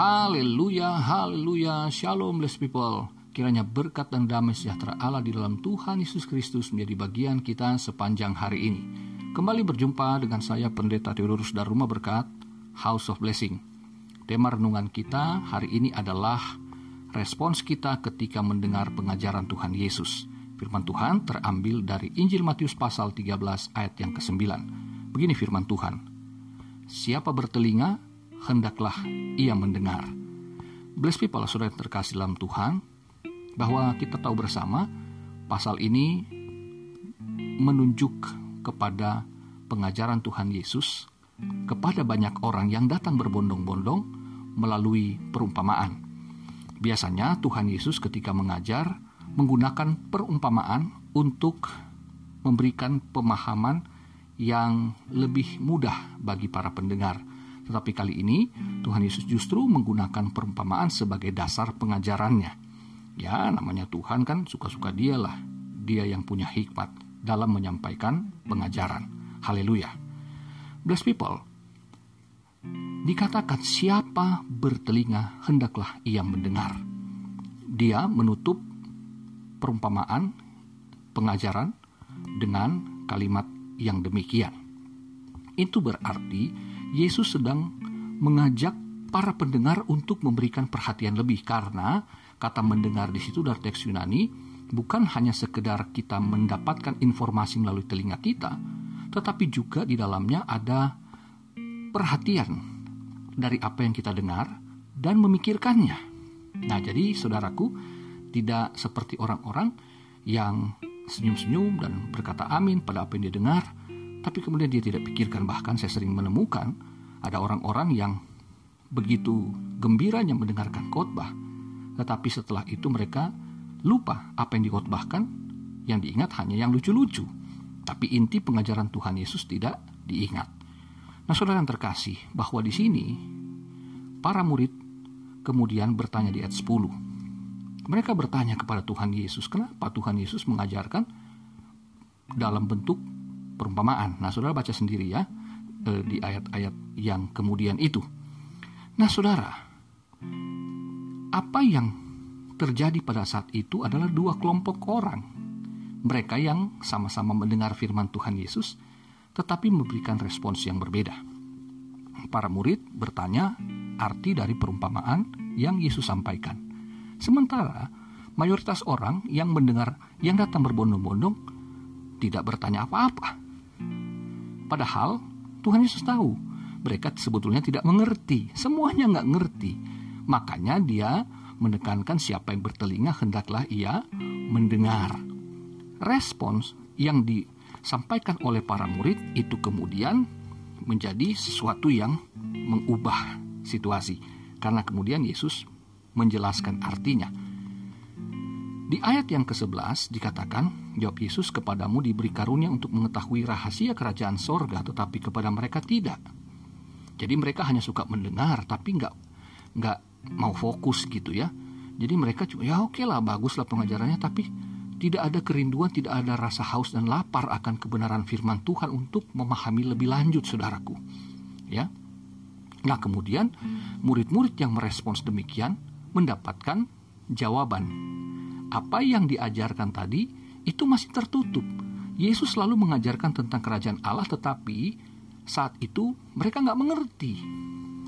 Haleluya, haleluya, shalom blessed people. Kiranya berkat dan damai sejahtera Allah di dalam Tuhan Yesus Kristus menjadi bagian kita sepanjang hari ini. Kembali berjumpa dengan saya Pendeta Theodorus dari Rumah Berkat, House of Blessing. Tema renungan kita hari ini adalah respons kita ketika mendengar pengajaran Tuhan Yesus. Firman Tuhan terambil dari Injil Matius pasal 13 ayat yang ke-9. Begini firman Tuhan. Siapa bertelinga, hendaklah ia mendengar. Bless people, saudara terkasih dalam Tuhan, bahwa kita tahu bersama pasal ini menunjuk kepada pengajaran Tuhan Yesus kepada banyak orang yang datang berbondong-bondong melalui perumpamaan. Biasanya Tuhan Yesus ketika mengajar menggunakan perumpamaan untuk memberikan pemahaman yang lebih mudah bagi para pendengar. Tetapi kali ini Tuhan Yesus justru menggunakan perumpamaan sebagai dasar pengajarannya. Ya, namanya Tuhan kan suka-suka dialah. Dia yang punya hikmat dalam menyampaikan pengajaran. Haleluya. Bless people. Dikatakan siapa bertelinga hendaklah ia mendengar. Dia menutup perumpamaan pengajaran dengan kalimat yang demikian. Itu berarti Yesus sedang mengajak para pendengar untuk memberikan perhatian lebih karena kata mendengar di situ dari teks Yunani bukan hanya sekedar kita mendapatkan informasi melalui telinga kita, tetapi juga di dalamnya ada perhatian dari apa yang kita dengar dan memikirkannya. Nah, jadi saudaraku, tidak seperti orang-orang yang senyum-senyum dan berkata amin pada apa yang dia dengar, tapi kemudian dia tidak pikirkan bahkan saya sering menemukan ada orang-orang yang begitu gembiranya mendengarkan khotbah tetapi setelah itu mereka lupa apa yang dikhotbahkan. Yang diingat hanya yang lucu-lucu. Tapi inti pengajaran Tuhan Yesus tidak diingat. Nah saudara yang terkasih bahwa di sini para murid kemudian bertanya di ayat 10 mereka bertanya kepada Tuhan Yesus kenapa Tuhan Yesus mengajarkan dalam bentuk perumpamaan. Nah, saudara baca sendiri ya eh, di ayat-ayat yang kemudian itu. Nah, saudara, apa yang terjadi pada saat itu adalah dua kelompok orang. Mereka yang sama-sama mendengar firman Tuhan Yesus, tetapi memberikan respons yang berbeda. Para murid bertanya arti dari perumpamaan yang Yesus sampaikan. Sementara mayoritas orang yang mendengar yang datang berbondong-bondong tidak bertanya apa-apa. Padahal Tuhan Yesus tahu mereka sebetulnya tidak mengerti, semuanya nggak ngerti. Makanya dia menekankan siapa yang bertelinga hendaklah ia mendengar. Respons yang disampaikan oleh para murid itu kemudian menjadi sesuatu yang mengubah situasi karena kemudian Yesus menjelaskan artinya. Di ayat yang ke-11 dikatakan, Jawab Yesus kepadamu diberi karunia untuk mengetahui rahasia kerajaan sorga, tetapi kepada mereka tidak. Jadi mereka hanya suka mendengar, tapi nggak nggak mau fokus gitu ya. Jadi mereka cuma ya oke lah bagus lah pengajarannya, tapi tidak ada kerinduan, tidak ada rasa haus dan lapar akan kebenaran firman Tuhan untuk memahami lebih lanjut, saudaraku. Ya, nah kemudian murid-murid yang merespons demikian mendapatkan jawaban apa yang diajarkan tadi itu masih tertutup. Yesus selalu mengajarkan tentang kerajaan Allah tetapi saat itu mereka nggak mengerti.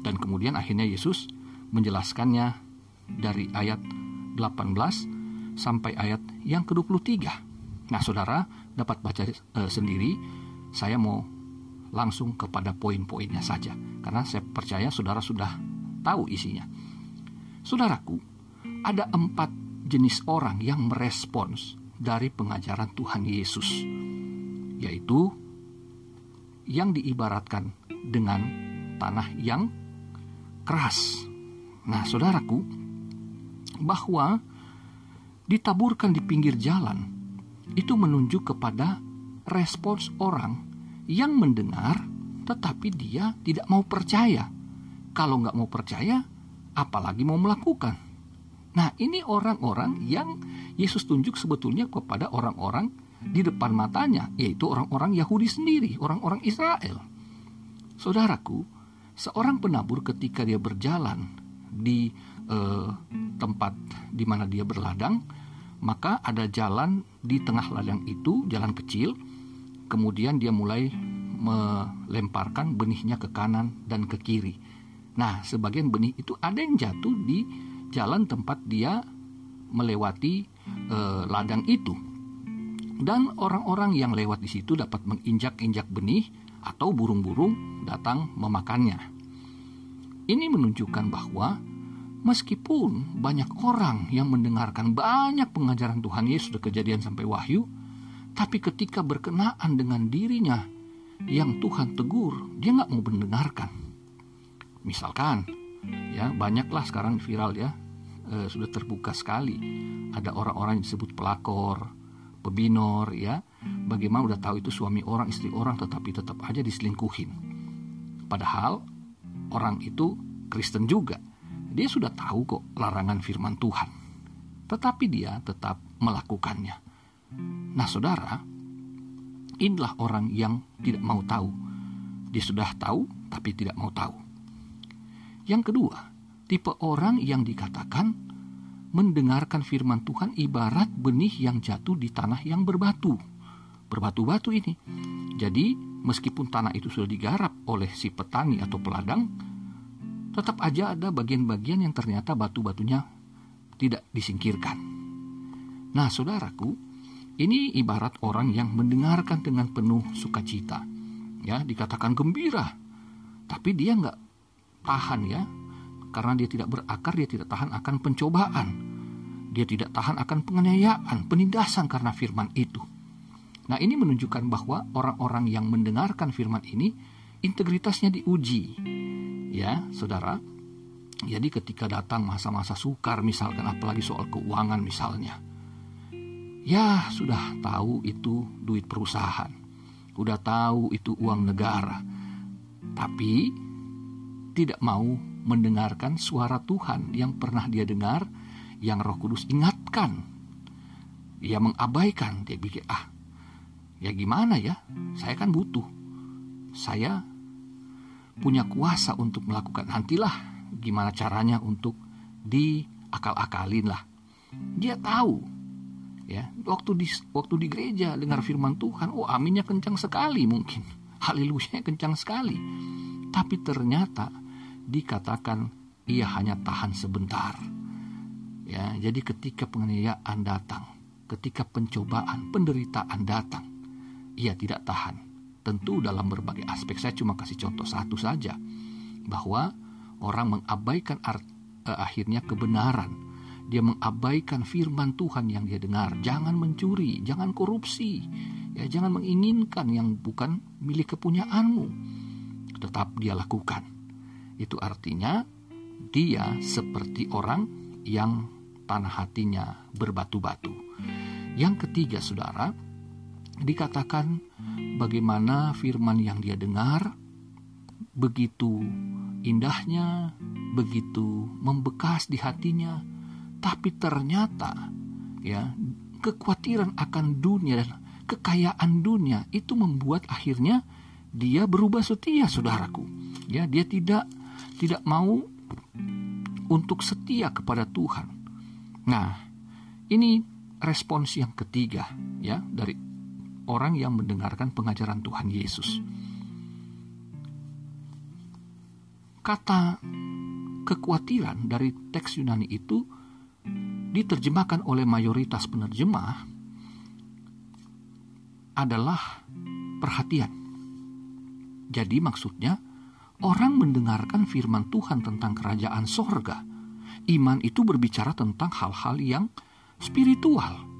Dan kemudian akhirnya Yesus menjelaskannya dari ayat 18 sampai ayat yang ke-23. Nah, Saudara dapat baca e, sendiri. Saya mau langsung kepada poin-poinnya saja karena saya percaya Saudara sudah tahu isinya. Saudaraku, ada empat jenis orang yang merespons dari pengajaran Tuhan Yesus, yaitu yang diibaratkan dengan tanah yang keras. Nah, saudaraku, bahwa ditaburkan di pinggir jalan itu menunjuk kepada respons orang yang mendengar tetapi dia tidak mau percaya. Kalau nggak mau percaya, apalagi mau melakukan. Nah, ini orang-orang yang Yesus tunjuk sebetulnya kepada orang-orang di depan matanya, yaitu orang-orang Yahudi sendiri, orang-orang Israel. Saudaraku, seorang penabur ketika dia berjalan di eh, tempat di mana dia berladang, maka ada jalan di tengah ladang itu, jalan kecil. Kemudian dia mulai melemparkan benihnya ke kanan dan ke kiri. Nah, sebagian benih itu ada yang jatuh di jalan tempat dia melewati eh, ladang itu. Dan orang-orang yang lewat di situ dapat menginjak-injak benih atau burung-burung datang memakannya. Ini menunjukkan bahwa meskipun banyak orang yang mendengarkan banyak pengajaran Tuhan Yesus dari kejadian sampai wahyu, tapi ketika berkenaan dengan dirinya yang Tuhan tegur, dia nggak mau mendengarkan. Misalkan, ya banyaklah sekarang viral ya, e, sudah terbuka sekali. Ada orang-orang yang disebut pelakor, pebinor, ya. Bagaimana udah tahu itu suami orang, istri orang, tetapi tetap aja diselingkuhin. Padahal orang itu Kristen juga. Dia sudah tahu kok larangan firman Tuhan. Tetapi dia tetap melakukannya. Nah saudara, inilah orang yang tidak mau tahu. Dia sudah tahu, tapi tidak mau tahu. Yang kedua, tipe orang yang dikatakan mendengarkan firman Tuhan ibarat benih yang jatuh di tanah yang berbatu. Berbatu-batu ini. Jadi, meskipun tanah itu sudah digarap oleh si petani atau peladang, tetap aja ada bagian-bagian yang ternyata batu-batunya tidak disingkirkan. Nah, saudaraku, ini ibarat orang yang mendengarkan dengan penuh sukacita. Ya, dikatakan gembira. Tapi dia nggak tahan ya, karena dia tidak berakar, dia tidak tahan akan pencobaan. Dia tidak tahan akan penganiayaan, penindasan karena firman itu. Nah, ini menunjukkan bahwa orang-orang yang mendengarkan firman ini integritasnya diuji. Ya saudara. Jadi ketika datang masa-masa sukar misalkan apalagi soal keuangan misalnya. Ya sudah tahu itu duit perusahaan. Udah tahu itu uang negara. Tapi tidak mau mendengarkan suara Tuhan yang pernah dia dengar yang Roh Kudus ingatkan dia mengabaikan dia pikir ah ya gimana ya saya kan butuh saya punya kuasa untuk melakukan nantilah gimana caranya untuk diakal-akalin lah. Dia tahu ya waktu di waktu di gereja dengar firman Tuhan, oh aminnya kencang sekali mungkin. Haleluya kencang sekali. Tapi ternyata dikatakan ia hanya tahan sebentar. Ya, jadi ketika penganiayaan datang, ketika pencobaan, penderitaan datang, ia tidak tahan Tentu dalam berbagai aspek saya cuma kasih contoh satu saja bahwa orang mengabaikan eh, akhirnya kebenaran. Dia mengabaikan firman Tuhan yang dia dengar. Jangan mencuri, jangan korupsi, ya jangan menginginkan yang bukan milik kepunyaanmu. Tetap dia lakukan. Itu artinya dia seperti orang yang tanah hatinya berbatu-batu. Yang ketiga, saudara, dikatakan bagaimana firman yang dia dengar begitu indahnya, begitu membekas di hatinya, tapi ternyata ya kekhawatiran akan dunia dan kekayaan dunia itu membuat akhirnya dia berubah setia, saudaraku. Ya, dia tidak tidak mau untuk setia kepada Tuhan. Nah, ini respons yang ketiga ya dari orang yang mendengarkan pengajaran Tuhan Yesus. Kata kekhawatiran dari teks Yunani itu diterjemahkan oleh mayoritas penerjemah adalah perhatian. Jadi maksudnya orang mendengarkan firman Tuhan tentang kerajaan sorga. Iman itu berbicara tentang hal-hal yang spiritual,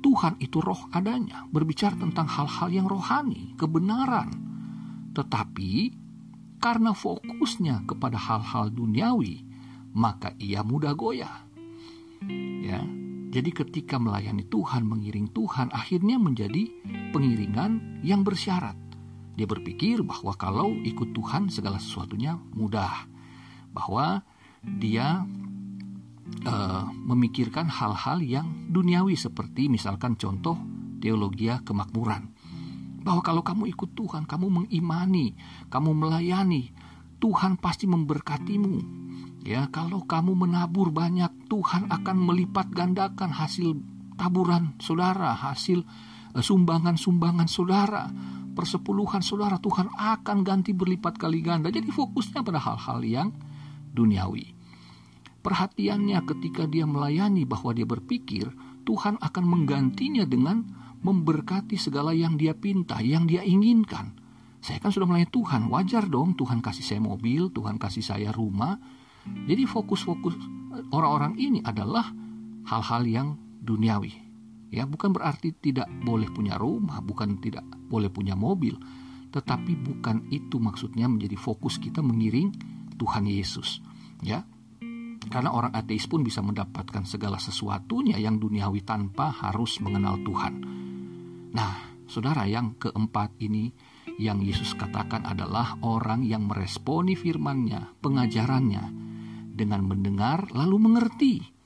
Tuhan itu roh adanya, berbicara tentang hal-hal yang rohani, kebenaran. Tetapi karena fokusnya kepada hal-hal duniawi, maka ia mudah goyah. Ya. Jadi ketika melayani Tuhan, mengiring Tuhan, akhirnya menjadi pengiringan yang bersyarat. Dia berpikir bahwa kalau ikut Tuhan segala sesuatunya mudah. Bahwa dia uh, memikirkan hal-hal yang duniawi seperti misalkan contoh teologi kemakmuran. Bahwa kalau kamu ikut Tuhan, kamu mengimani, kamu melayani, Tuhan pasti memberkatimu. Ya, kalau kamu menabur banyak, Tuhan akan melipat gandakan hasil taburan saudara, hasil eh, sumbangan-sumbangan saudara, persepuluhan saudara, Tuhan akan ganti berlipat kali ganda. Jadi fokusnya pada hal-hal yang duniawi. Perhatiannya ketika dia melayani bahwa dia berpikir Tuhan akan menggantinya dengan memberkati segala yang dia pinta, yang dia inginkan. Saya kan sudah melayani Tuhan, wajar dong Tuhan kasih saya mobil, Tuhan kasih saya rumah. Jadi fokus-fokus orang-orang ini adalah hal-hal yang duniawi. Ya, bukan berarti tidak boleh punya rumah, bukan tidak boleh punya mobil, tetapi bukan itu maksudnya menjadi fokus kita mengiring Tuhan Yesus. Ya, karena orang ateis pun bisa mendapatkan segala sesuatunya yang duniawi tanpa harus mengenal Tuhan. Nah, saudara yang keempat ini yang Yesus katakan adalah orang yang meresponi firman-Nya, pengajarannya dengan mendengar lalu mengerti.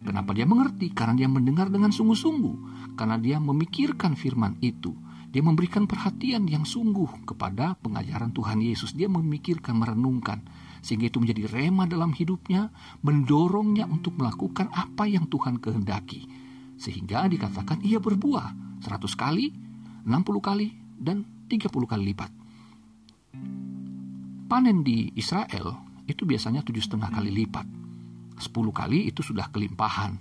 Kenapa dia mengerti? Karena dia mendengar dengan sungguh-sungguh, karena dia memikirkan firman itu. Dia memberikan perhatian yang sungguh kepada pengajaran Tuhan Yesus. Dia memikirkan, merenungkan, sehingga itu menjadi rema dalam hidupnya, mendorongnya untuk melakukan apa yang Tuhan kehendaki. Sehingga dikatakan ia berbuah 100 kali, 60 kali, dan 30 kali lipat. Panen di Israel itu biasanya tujuh setengah kali lipat. 10 kali itu sudah kelimpahan.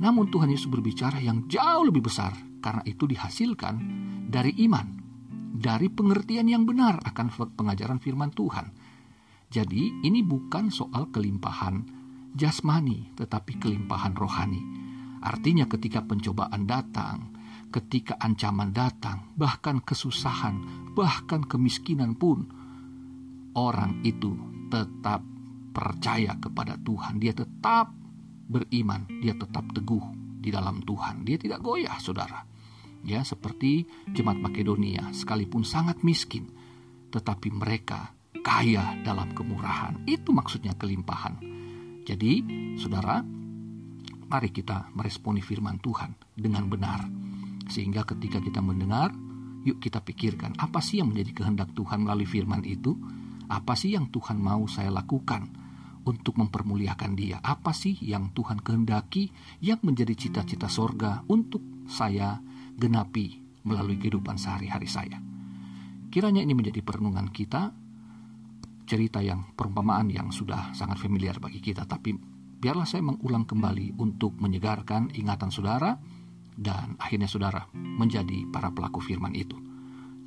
Namun Tuhan Yesus berbicara yang jauh lebih besar karena itu dihasilkan dari iman, dari pengertian yang benar akan pengajaran firman Tuhan. Jadi ini bukan soal kelimpahan jasmani tetapi kelimpahan rohani. Artinya ketika pencobaan datang, ketika ancaman datang, bahkan kesusahan, bahkan kemiskinan pun, orang itu tetap percaya kepada Tuhan. Dia tetap beriman, dia tetap teguh di dalam Tuhan. Dia tidak goyah, saudara. Ya, seperti jemaat Makedonia, sekalipun sangat miskin, tetapi mereka kaya dalam kemurahan. Itu maksudnya kelimpahan. Jadi, saudara, mari kita meresponi firman Tuhan dengan benar sehingga ketika kita mendengar, yuk kita pikirkan apa sih yang menjadi kehendak Tuhan melalui firman itu? Apa sih yang Tuhan mau saya lakukan untuk mempermuliakan Dia? Apa sih yang Tuhan kehendaki yang menjadi cita-cita sorga untuk saya genapi melalui kehidupan sehari-hari saya? Kiranya ini menjadi perenungan kita, cerita yang perumpamaan yang sudah sangat familiar bagi kita, tapi biarlah saya mengulang kembali untuk menyegarkan ingatan saudara dan akhirnya saudara menjadi para pelaku firman itu.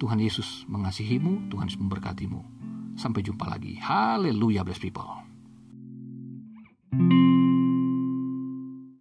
Tuhan Yesus mengasihimu, Tuhan Yesus memberkatimu. Sampai jumpa lagi. Haleluya, blessed people. Thank you.